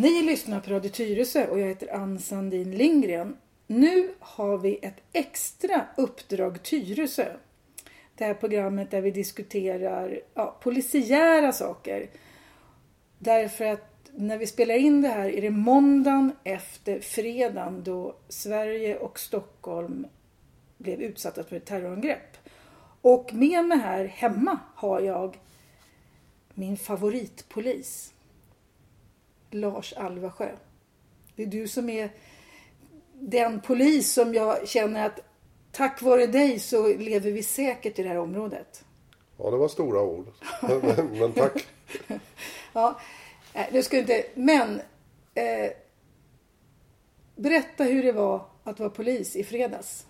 Ni lyssnar på Radio Tyresö och jag heter Ann Sandin Lindgren. Nu har vi ett extra Uppdrag Tyresö. Det här programmet där vi diskuterar ja, polisiära saker. Därför att när vi spelar in det här är det måndagen efter fredagen då Sverige och Stockholm blev utsatta för ett terrorangrepp. Och med mig här hemma har jag min favoritpolis. Lars Alvasjö. Det är du som är den polis som jag känner att tack vare dig så lever vi säkert i det här området. Ja, det var stora ord. Men, men tack. ja, nu ska inte... Men eh, berätta hur det var att vara polis i fredags.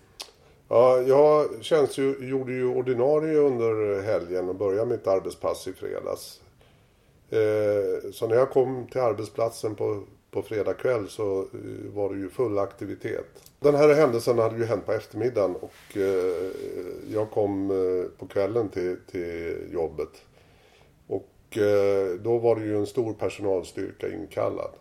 Ja, jag tjänstgjorde ju ordinarie under helgen och började mitt arbetspass i fredags. Eh, så när jag kom till arbetsplatsen på, på fredag kväll så eh, var det ju full aktivitet. Den här händelsen hade ju hänt på eftermiddagen och eh, jag kom eh, på kvällen till, till jobbet. Och eh, då var det ju en stor personalstyrka inkallad.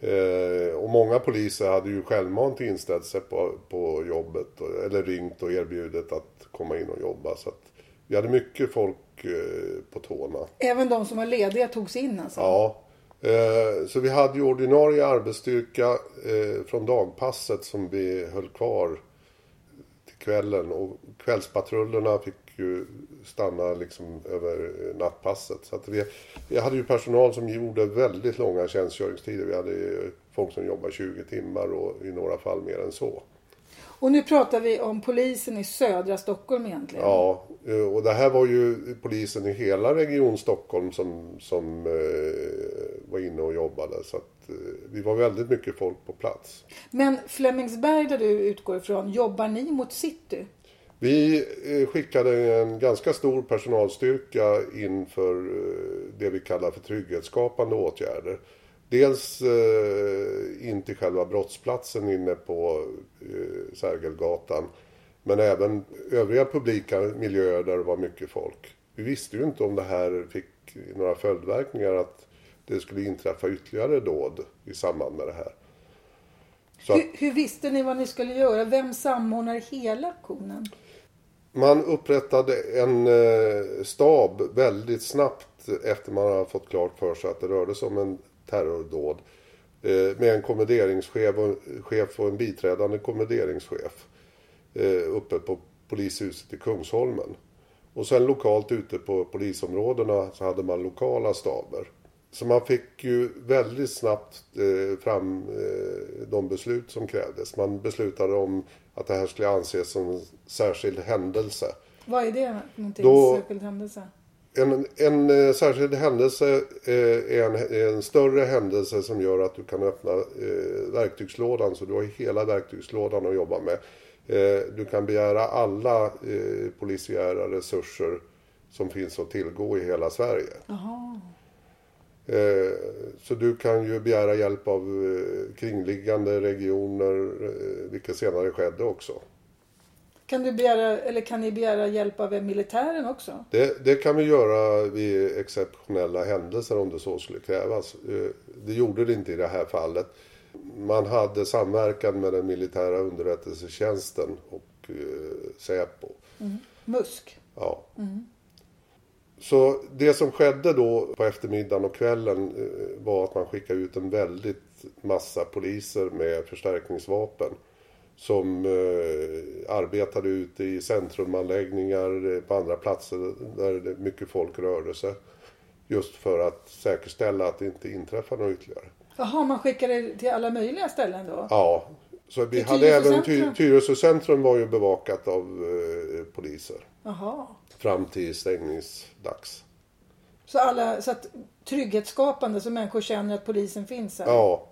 Eh, och många poliser hade ju självmant inställt sig på, på jobbet eller ringt och erbjudit att komma in och jobba. Så att vi hade mycket folk Eh, på tårna. Även de som var lediga togs in alltså? Ja. Eh, så vi hade ju ordinarie arbetsstyrka eh, från dagpasset som vi höll kvar till kvällen. Och kvällspatrullerna fick ju stanna liksom över nattpasset. Så att vi, vi hade ju personal som gjorde väldigt långa tjänstgöringstider. Vi hade folk som jobbade 20 timmar och i några fall mer än så. Och nu pratar vi om polisen i södra Stockholm egentligen. Ja, och det här var ju polisen i hela Region Stockholm som, som eh, var inne och jobbade. Så att, eh, vi var väldigt mycket folk på plats. Men Flemingsberg där du utgår ifrån, jobbar ni mot city? Vi eh, skickade en ganska stor personalstyrka in för eh, det vi kallar för trygghetsskapande åtgärder. Dels eh, in till själva brottsplatsen inne på eh, Sergelgatan. Men även övriga publika miljöer där det var mycket folk. Vi visste ju inte om det här fick några följdverkningar att det skulle inträffa ytterligare dåd i samband med det här. Hur, hur, visste ni vad ni skulle göra? Vem samordnar hela aktionen? Man upprättade en eh, stab väldigt snabbt efter man har fått klart för sig att det rörde sig om en terrordåd. Eh, med en kommenderingschef och, chef och en biträdande kommenderingschef. Eh, uppe på polishuset i Kungsholmen. Och sen lokalt ute på polisområdena så hade man lokala staber. Så man fick ju väldigt snabbt eh, fram de beslut som krävdes. Man beslutade om att det här skulle anses som en särskild händelse. Vad är det någonting? Då, särskild händelse? En, en eh, särskild händelse eh, är en, en, större händelse som gör att du kan öppna eh, verktygslådan så du har hela verktygslådan att jobba med. Du kan begära alla polisiära resurser som finns att tillgå i hela Sverige. Eh, så du kan ju begära hjälp av kringliggande regioner, vilket senare skedde också. Kan, du begära, eller kan ni begära hjälp av militären också? Det, det, kan vi göra vid exceptionella händelser om det så skulle krävas. Eh, det gjorde det inte i det här fallet. Man hade samverkan med den militära underrättelsetjänsten och eh, Säpo. Mm. MUSK? Ja. Mm. Så det som skedde då på eftermiddagen och kvällen eh, var att man skickade ut en väldigt massa poliser med förstärkningsvapen som eh, arbetade ute i centrumanläggningar eh, på andra platser där mycket folk rörde sig. Just för att säkerställa att det inte inträffar något ytterligare. Jaha, man skickade till alla möjliga ställen då? Ja. Så vi hade även Ty Tyresö centrum var ju bevakat av eh, poliser. Jaha. Fram till stängningsdags. Så, alla, så att trygghetsskapande så människor känner att polisen finns här? Ja.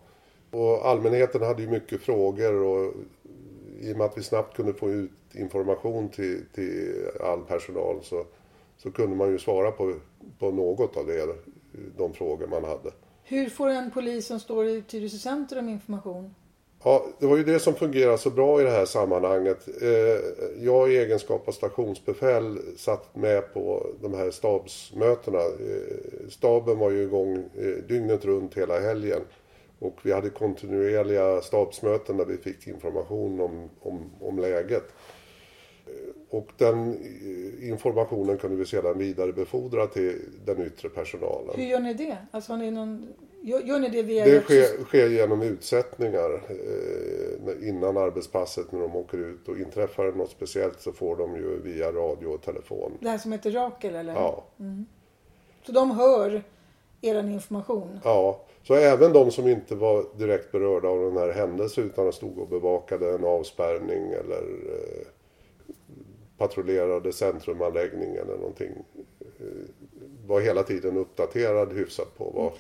Och allmänheten hade ju mycket frågor och i och med att vi snabbt kunde få ut information till, till all personal så, så kunde man ju svara på, på något av det, de frågor man hade. Hur får en polis som står i Tyresö centrum information? Ja, det var ju det som fungerade så bra i det här sammanhanget. Eh, jag i egenskap av stationsbefäl satt med på de här stabsmötena. Eh, staben var ju igång eh, dygnet runt hela helgen. Och vi hade kontinuerliga stabsmöten där vi fick information om, om, om läget. Och den informationen kunde vi sedan vidarebefordra till den yttre personalen. Hur gör ni det? Alltså har ni någon Gör, gör ni det via... Det sker, sker genom utsättningar eh, innan arbetspasset när de åker ut. Och inträffar det något speciellt så får de ju via radio och telefon. Det här som heter Rakel eller? Ja. Mm. Så de hör er information? Ja. Så även de som inte var direkt berörda av den här händelsen utan stod och bevakade en avspärrning eller eh, patrullerade centrumanläggning eller någonting. Eh, var hela tiden uppdaterad hyfsat på vad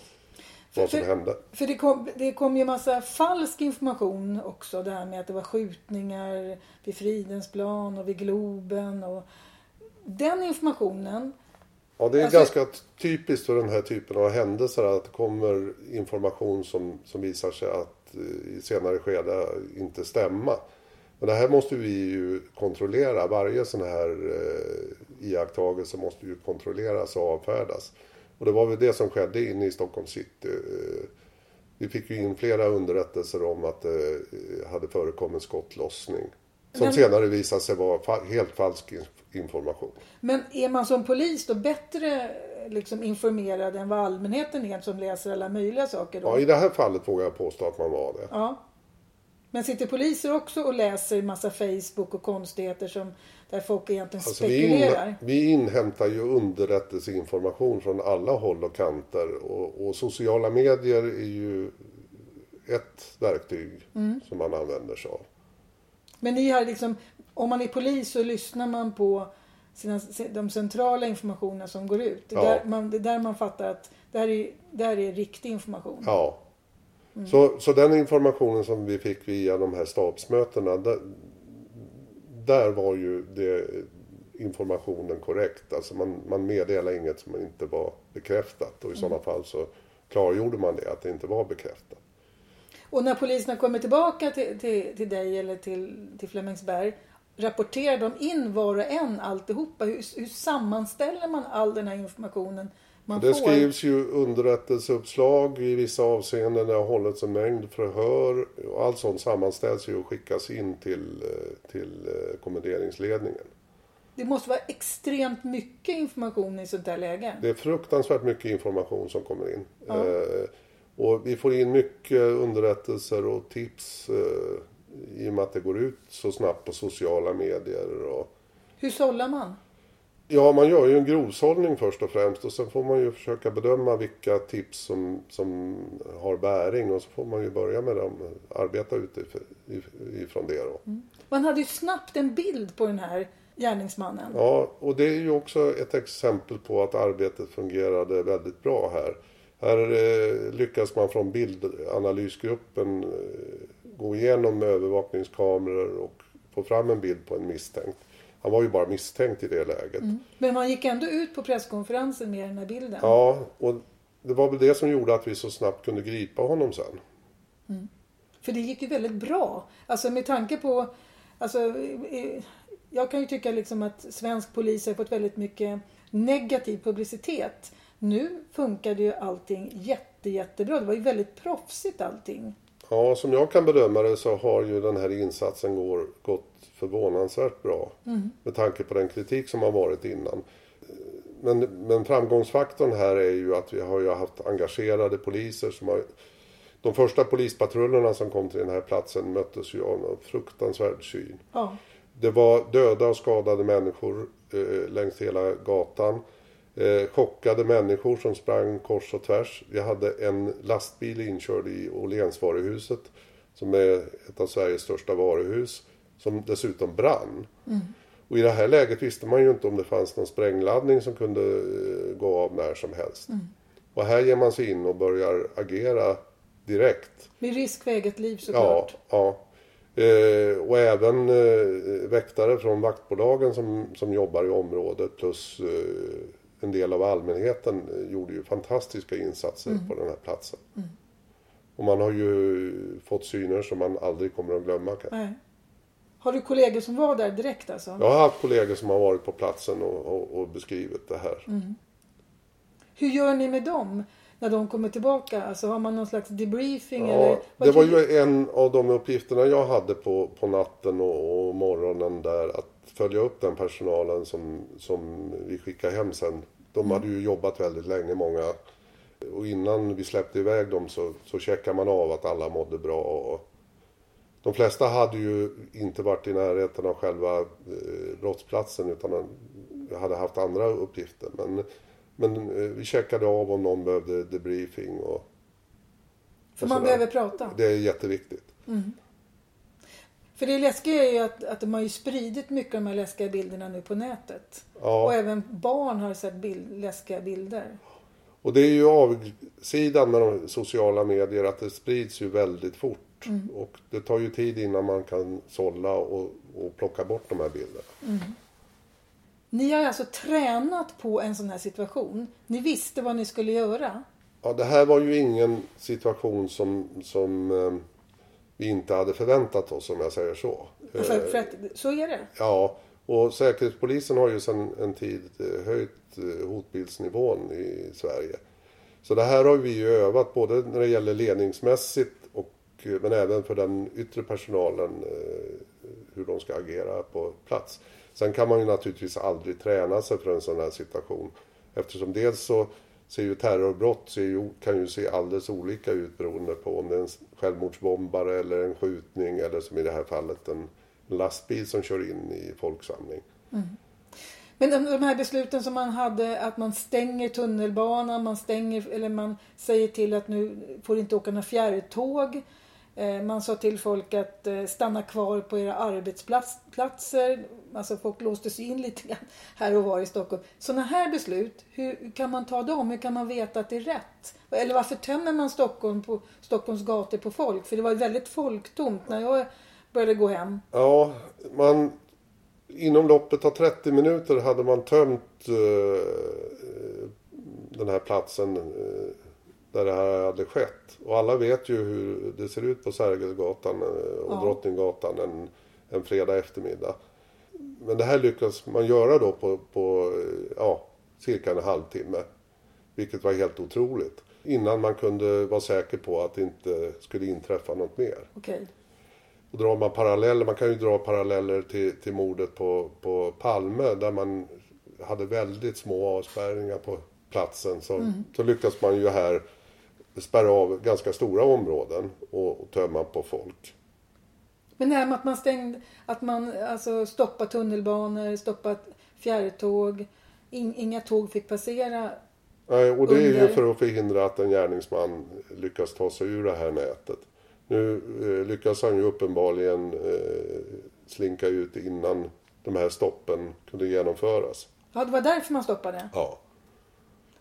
vad som för, hände. För det kom, det kom ju massa falsk information också. Det här med att det var skjutningar vid Fridhemsplan och vid Globen. Och den informationen. Ja, det är alltså, ganska typiskt för den här typen av händelser att det kommer information som, som visar sig att eh, i senare skede inte stämma. Men det här måste vi ju kontrollera. Varje sån här eh, iakttagelse måste ju kontrolleras och avfärdas. Och det var väl det som skedde inne i Stockholm city. Eh, vi fick ju in flera underrättelser om att det hade förekommit skottlossning. Som Men... senare visade sig vara helt falsk information. Men är man som polis då bättre liksom informerad än vad allmänheten är som läser alla möjliga saker? Då? Ja, i det här fallet vågar jag påstå att man var det. Ja. Men sitter poliser också och läser massa Facebook och konstigheter som där folk egentligen alltså spekulerar? Vi, in, vi inhämtar ju underrättelseinformation från alla håll och kanter och, och sociala medier är ju ett verktyg mm. som man använder sig av. Men ni har liksom, om man är polis så lyssnar man på sina, de centrala informationerna som går ut. Det är, ja. där, man, det är där man fattar att det här är, det här är riktig information. Ja. Mm. Så, så den informationen som vi fick via de här stabsmötena, där, där var ju det, informationen korrekt. Alltså man, man meddelade inget som inte var bekräftat och i mm. sådana fall så klargjorde man det, att det inte var bekräftat. Och när poliserna kommer tillbaka till, till, till dig eller till, till Flemingsberg, rapporterar de in var och en alltihopa? Hur, hur sammanställer man all den här informationen man det får... skrivs ju underrättelseuppslag i vissa avseenden. Det har hållits en mängd förhör. Och allt sånt sammanställs ju och skickas in till, till eh, kommenderingsledningen. Det måste vara extremt mycket information i sånt här läge. Det är fruktansvärt mycket information som kommer in. Ja. Eh, och vi får in mycket underrättelser och tips eh, i och med att det går ut så snabbt på sociala medier. Och... Hur sållar man? Ja, man gör ju en grovsållning först och främst och sen får man ju försöka bedöma vilka tips som, som har bäring och så får man ju börja med dem, arbeta utifrån det då. Mm. Man hade ju snabbt en bild på den här gärningsmannen. Ja, och det är ju också ett exempel på att arbetet fungerade väldigt bra här. Här eh, lyckas man från bildanalysgruppen eh, gå igenom övervakningskameror och få fram en bild på en misstänkt. Han var ju bara misstänkt i det läget. Mm. Men man gick ändå ut på presskonferensen med den här bilden. Ja, och det var väl det som gjorde att vi så snabbt kunde gripa honom sen. Mm. För det gick ju väldigt bra. Alltså med tanke på... Alltså, jag kan ju tycka liksom att svensk polis har fått väldigt mycket negativ publicitet. Nu funkade ju allting jätte, jättebra. Det var ju väldigt proffsigt allting. Ja, som jag kan bedöma det så har ju den här insatsen går, gått förvånansvärt bra. Mm. Med tanke på den kritik som har varit innan. Men, men framgångsfaktorn här är ju att vi har ju haft engagerade poliser som har de första polispatrullerna som kom till den här platsen möttes ju av en fruktansvärd syn. Ja. Det var döda och skadade människor eh, längs hela gatan. Eh, chockade människor som sprang kors och tvärs. Vi hade en lastbil inkörd i Åhlénsvaruhuset som är ett av Sveriges största varuhus som dessutom brann. Mm. Och i det här läget visste man ju inte om det fanns någon sprängladdning som kunde eh, gå av när som helst. Mm. Och här ger man sig in och börjar agera direkt. Med risk för eget liv såklart. Ja, ja. Eh, och även eh, väktare från vaktbolagen som, som jobbar i området plus eh, en del av allmänheten gjorde ju fantastiska insatser mm. på den här platsen. Mm. Och man har ju fått syner som man aldrig kommer att glömma. kanske. Har du kollegor som var där direkt alltså? Jag har haft kollegor som har varit på platsen och, och, och beskrivit det här. Hur gör ni med dem när de kommer tillbaka? Alltså har man någon slags debriefing Ja, eller? vad det var ju en av de uppgifterna jag hade på, på natten och, och morgonen där. Att följa upp den personalen som, som vi skickade hem sen. De hade ju jobbat väldigt länge, många. Och innan vi släppte iväg dem så, så checkade man av att alla mådde bra. Och de flesta hade ju inte varit i närheten av själva eh, brottsplatsen utan hade haft andra uppgifter. Men, men eh, vi checkade av om någon behövde debriefing och För och man sådär. behöver prata. Det är jätteviktigt. För det läskiga är ju att, att de har ju spridit mycket av de här läskiga bilderna nu på nätet. Och Ja, även barn har sett bild, läskiga bilder. och det är ju avsidan med de sociala medier att det sprids ju väldigt fort. Och det tar ju tid innan man kan sålla och, och plocka bort de här bilderna. Ni har alltså tränat på en sån här situation. Ni visste vad ni skulle göra. Ja, det här var ju ingen situation som, som eh, vi inte hade förväntat oss om jag säger så. För, för att, så är det. Ja, och Säkerhetspolisen har ju sedan en tid eh, höjt eh, hotbildsnivån i Sverige. Så det här har vi ju övat både när det gäller ledningsmässigt och, eh, men även för den yttre personalen eh, hur de ska agera på plats. Sen kan man ju naturligtvis aldrig träna sig för en sån här situation eftersom dels så ser ju terrorbrott ser ju, kan ju se alldeles olika ut beroende på om det är en självmordsbombare eller en skjutning eller som i det här fallet en lastbil som kör in i folksamling. Mm. Men de, de här besluten som man hade att man stänger tunnelbanan, man stänger eller man säger till att nu får inte åka några fjärrtåg. Eh, man sa till folk att eh, stanna kvar på era arbetsplatser. Alltså folk låstes in lite grann här och var i Stockholm. Sådana här beslut, hur kan man ta dem? Hur kan man veta att det är rätt? Eller varför tömmer man Stockholm på Stockholms gator på folk? För det var väldigt folktomt när jag började gå hem. Ja, man, inom loppet av 30 minuter hade man tömt uh, den här platsen Uh, där det här hade skett. Och alla vet ju hur det ser ut på Sergelgatan eh, och Ja. Drottninggatan en, en fredag eftermiddag. Men det här lyckas man göra då på, på eh, ja, cirka en halvtimme. Vilket var helt otroligt. Innan man kunde vara säker på att det inte skulle inträffa något mer. Okej. Och drar man paralleller, man kan ju dra paralleller till, till mordet på, på Palme där man hade väldigt små avspärrningar på platsen. Så, så lyckas man ju här spärra av ganska stora områden och, och tömma på folk. Men det här med att man stängde, att man alltså stoppade tunnelbanor, stoppat fjärrtåg, in, inga tåg fick passera. Nej, och det är ju Under- för att förhindra att en gärningsman lyckas ta sig ur det här nätet. Nu eh, lyckas han ju uppenbarligen eh, slinka ut innan de här stoppen kunde genomföras. Ja, det var därför man stoppade. Ja.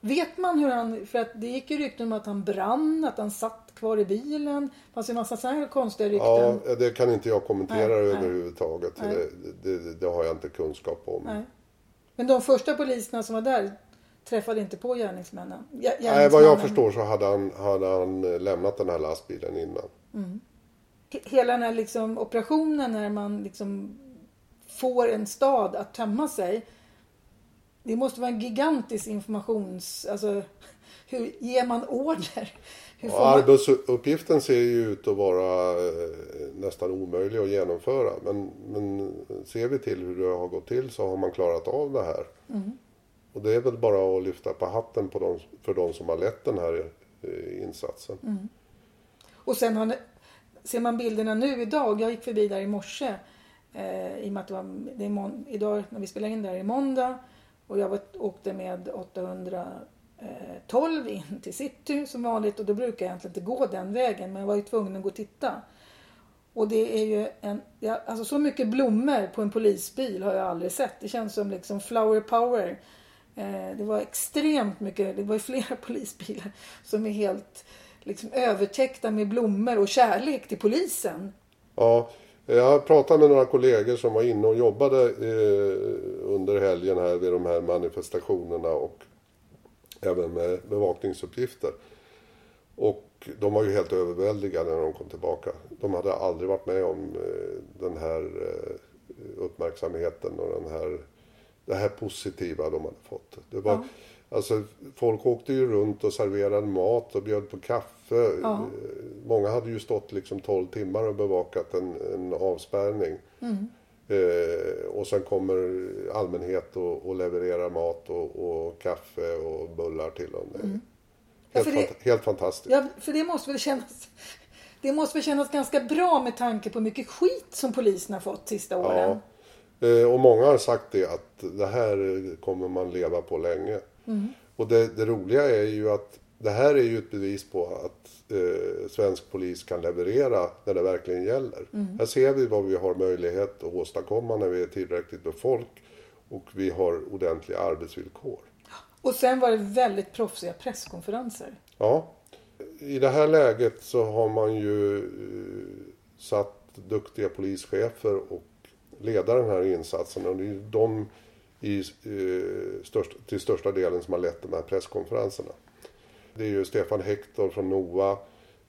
Vet man hur han, för att det gick ju rykten om att han brann, att han satt kvar i bilen. Det fanns ju en massa sådana här konstiga rykten. Ja, det kan inte jag kommentera Nej, överhuvudtaget. Nej. Det, det, det har jag inte kunskap om. Nej. Men de första poliserna som var där träffade inte på gärningsmännen. Ja, Nej, vad jag förstår så hade han, hade han lämnat den här lastbilen innan. He- Hela den här liksom operationen när man liksom får en stad att tömma sig. Det måste vara en gigantisk informations... Alltså, hur ger man order? Hur man... arbetsuppgiften ser ju ut att vara eh, nästan omöjlig att genomföra. Men, men ser vi till hur det har gått till så har man klarat av det här. Mm. Och det är väl bara att lyfta på hatten på de, för de som har lett den här eh, insatsen. Mm. Och sen har ser man bilderna nu idag. Jag gick förbi där i morse. Eh, I och med att det var, det är idag när vi spelar in där är måndag. Och jag var, åkte med 812 eh, in till city som vanligt. Och då brukar jag egentligen inte gå den vägen. Men jag var ju tvungen att gå och titta. Och det är ju en, ja, alltså så mycket blommor på en polisbil har jag aldrig sett. Det känns som liksom flower power. Eh, det var extremt mycket, det var ju flera polisbilar som är helt liksom övertäckta med blommor och kärlek till polisen. Ja, jag pratade med några kollegor som var inne och jobbade eh, under helgen här vid de här manifestationerna och även med bevakningsuppgifter. Och de var ju helt överväldigade när de kom tillbaka. De hade aldrig varit med om eh, den här eh, uppmärksamheten och den här, det här positiva de hade fått. Det var, Ja alltså, folk åkte ju runt och serverade mat och bjöd på kaffe. Ja. Många hade ju stått liksom 12 timmar och bevakat en, en avspärrning. Mm. Eh, och sen kommer allmänhet och, och levererar mat och, och kaffe och bullar till dem. Mm. Ja, Helt, för det- fant- helt fantastiskt. Ja, för det måste väl kännas... Det måste väl kännas ganska bra med tanke på mycket skit som polisen har fått sista åren. Ja. Eh, Och många har sagt det att det här kommer man leva på länge. Mm. Och det, det roliga är ju att det här är ju ett bevis på att eh, svensk polis kan leverera när det verkligen gäller. Mm. Här ser vi vad vi har möjlighet att åstadkomma när vi är tillräckligt med folk och vi har ordentliga arbetsvillkor. Och sen var det väldigt proffsiga presskonferenser. Ja, i det här läget så har man ju eh, satt duktiga polischefer och leda den här insatsen och det är de i, eh, störst, till största delen som har lett de här presskonferenserna. Det är ju Stefan Hector från NOA,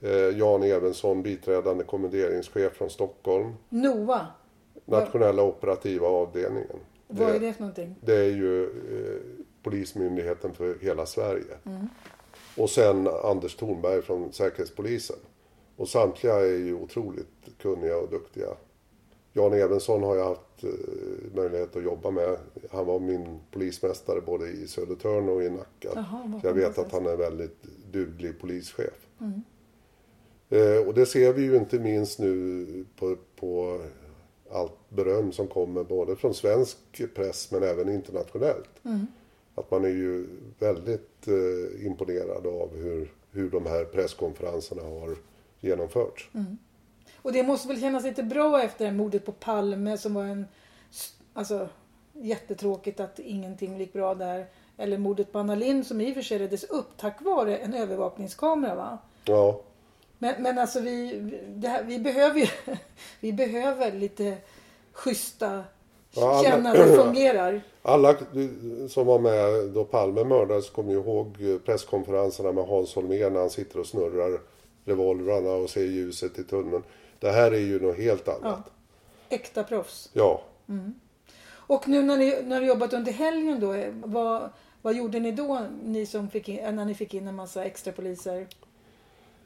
eh, Jan Evensson, biträdande kommenderingschef från Stockholm, NOA, nationella operativa avdelningen. vad är det för någonting? Det är ju eh, Polismyndigheten för hela Sverige. Och sen Anders Thornberg från Säkerhetspolisen. Och samtliga är ju otroligt kunniga och duktiga. Jan Evensson har jag haft eh, möjlighet att jobba med. Han var min polismästare både i Södertörn och i Nacka. Jaha, jag vet att han är en väldigt duglig polischef. Eh, och det ser vi ju inte minst nu på, på allt beröm som kommer både från svensk press men även internationellt. Att man är ju väldigt eh, imponerad av hur, hur de här presskonferenserna har genomförts. Och det måste väl kännas lite bra efter mordet på Palme som var en... Alltså jättetråkigt att ingenting gick bra där. Eller mordet på Anna Lindh som i och för sig räddades upp tack vare en övervakningskamera va? Ja, Men, men alltså vi, här, vi behöver ju, vi behöver lite schyssta, alla- känna att det fungerar. alla som var med då Palme mördades kommer ju ihåg presskonferenserna med Hans Holmér när han sitter och snurrar revolvrarna och ser ljuset i tunneln. Det här är ju något helt annat. Ja. Äkta proffs. Ja. Och nu när ni, när ni jobbat under helgen då, eh, vad, vad gjorde ni då ni som fick in, när ni fick in en massa extra poliser?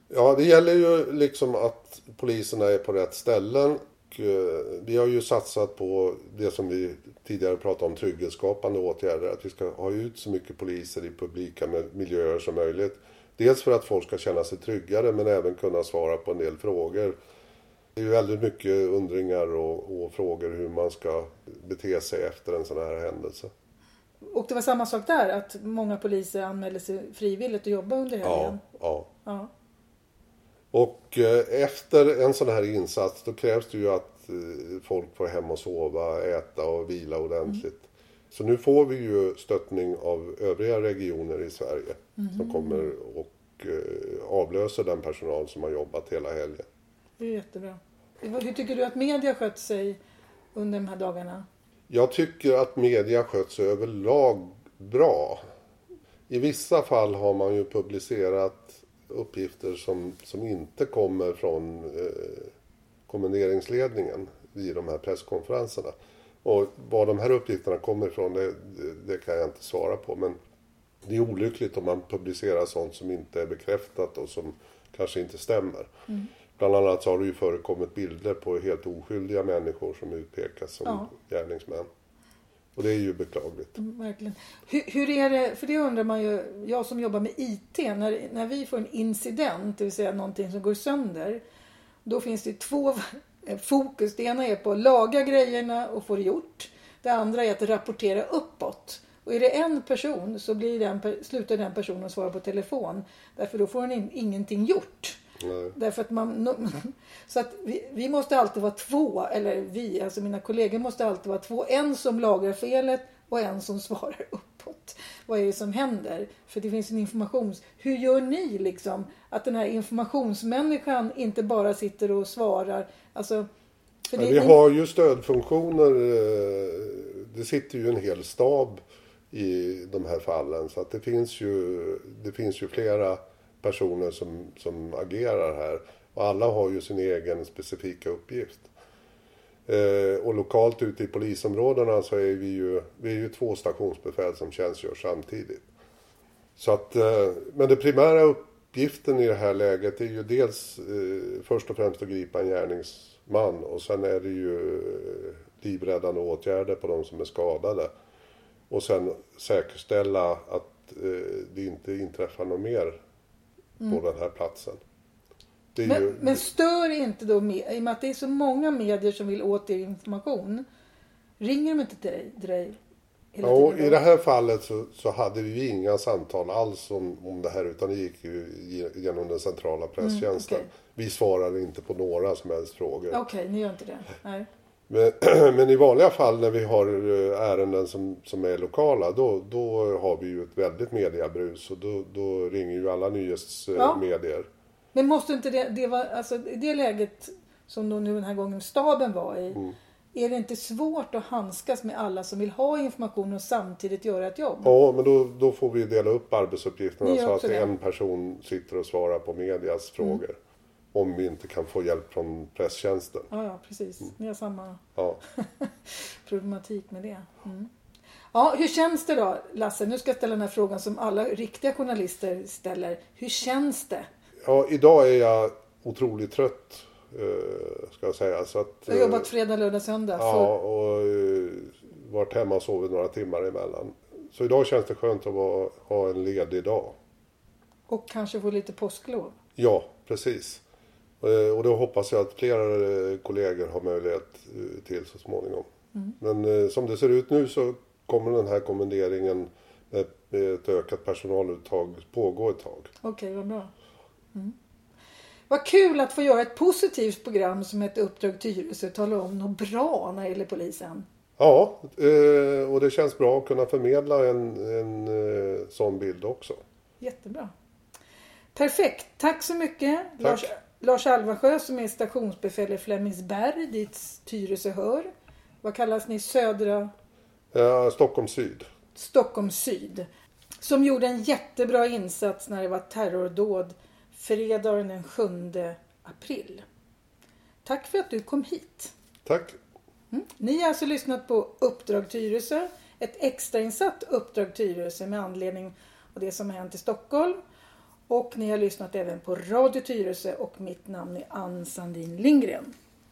Ja, det gäller ju liksom att poliserna är på rätt ställen. Eh, Vi har ju satsat på det som vi tidigare pratade om, trygghetsskapande åtgärder. Att vi ska ha ut så mycket poliser i publika miljöer som möjligt. Dels för att folk ska känna sig tryggare men även kunna svara på en del frågor. Det är ju väldigt mycket undringar och, och frågor hur man ska bete sig efter en sån här händelse. Och det var samma sak där, att många poliser anmälde sig frivilligt att jobba under Ja, helgen. ja. Ja. Och eh, efter en sån här insats då krävs det ju att eh, folk får hem och sova, äta och vila ordentligt. Så nu får vi ju stöttning av övriga regioner i Sverige som kommer och eh, avlöser den personal som har jobbat hela helgen. Det är jättebra. Hur tycker du att media skött sig under de här dagarna? Jag tycker att media sköts sig överlag bra. I vissa fall har man ju publicerat uppgifter som, som inte kommer från eh, kommenderingsledningen vid de här presskonferenserna. Och var de här uppgifterna kommer ifrån det, det, det kan jag inte svara på. Men det är olyckligt om man publicerar sånt som inte är bekräftat och som kanske inte stämmer. Bland annat så har det ju förekommit bilder på helt oskyldiga människor som utpekas som Ja. gärningsmän. Och det är ju beklagligt. Verkligen. Hur, hur är det, för det undrar man ju, jag som jobbar med IT, när, när vi får en incident, det vill säga någonting som går sönder, då finns det två eh, fokus. Det ena är på att laga grejerna och få det gjort. Det andra är att rapportera uppåt. Och är det en person så blir den, slutar den personen svara på telefon. Därför då får den in, ingenting gjort. Nej. Därför att man, så att vi, vi måste alltid vara två, eller vi, alltså mina kollegor måste alltid vara två. En som lagrar felet och en som svarar uppåt. Vad är det som händer? För det finns en informations... Hur gör ni liksom? Att den här informationsmänniskan inte bara sitter och svarar. Alltså, det- vi har ju stödfunktioner. eh, Det sitter ju en hel stab i de här fallen. Så att det finns ju, det finns ju flera personer som, som agerar här. Och alla har ju sin egen specifika uppgift. Eh, och lokalt ute i polisområdena så är vi ju, vi är ju två stationsbefäl som tjänstgör samtidigt. Så att, eh, men den primära uppgiften i det här läget är ju dels eh, först och främst att gripa en gärningsman och sen är det ju eh, livräddande åtgärder på de som är skadade. Och sen säkerställa att eh, det inte inträffar något mer på den här platsen. Men, ju, men stör inte då, med, i och med att det är så många medier som vill åt er information. Ringer de inte till dig, till dig tiden? i det här fallet så, så hade vi inga samtal alls om, om det här utan det gick ju ge- genom den centrala presstjänsten. Mm, okej. Vi svarade inte på några som helst frågor. Okej, ni gör inte det? Nej. Men, men i vanliga fall när vi har eh, ärenden som, som är lokala då, då har vi ju ett väldigt mediabrus och då, då ringer ju alla Ja. nyhetsmedier. Men måste inte det, det vara, alltså det läget som då nu den här gången staben var i. Mm. Är det inte svårt att handskas med alla som vill ha information och samtidigt göra ett jobb? Ja, men då, då får vi dela upp arbetsuppgifterna så att det? Mm. en person sitter och svarar på medias frågor. Om vi inte kan få hjälp från presstjänsten. Ja, ja precis. Ni har samma Ja. problematik med det. Mm. Ja, hur känns det då Lasse? Nu ska jag ställa den här frågan som alla riktiga journalister ställer. Hur känns det? Ja, idag är jag otroligt trött. eh, Ska jag säga. Så att, Du har eh, jobbat fredag, lördag, söndag. Ja, För, och eh, varit hemma och sovit några timmar emellan. Så idag känns det skönt att vara, ha en ledig dag. och kanske få lite påsklov. Ja, precis. Eh, Och då hoppas jag att flera eh, kollegor har möjlighet eh, till så småningom. Men eh, som det ser ut nu så kommer den här kommenderingen med ett ökat personaluttag pågå ett tag. Okej, vad bra. Mm. Vad kul att få göra ett positivt program som heter Uppdrag Tyresö och tala om något bra när det gäller polisen. Ja, och det känns bra att kunna förmedla en, en sån bild också. Jättebra. Perfekt. Tack så mycket. Tack. Lars, Lars Alvarsjö som är stationsbefäl i Flemingsberg dit Tyresö hör. Vad kallas ni? Södra Eh, Stockholm Syd. Stockholm Syd. Som gjorde en jättebra insats när det var terrordåd fredagen den 7 april. Tack för att du kom hit. Tack. Ni har alltså lyssnat på Uppdrag Tyresö. Ett extrainsatt Uppdrag Tyresö med anledning av det som har hänt i Stockholm. Och ni har lyssnat även på Radio Tyresö och mitt namn är Ann Sandin Lindgren.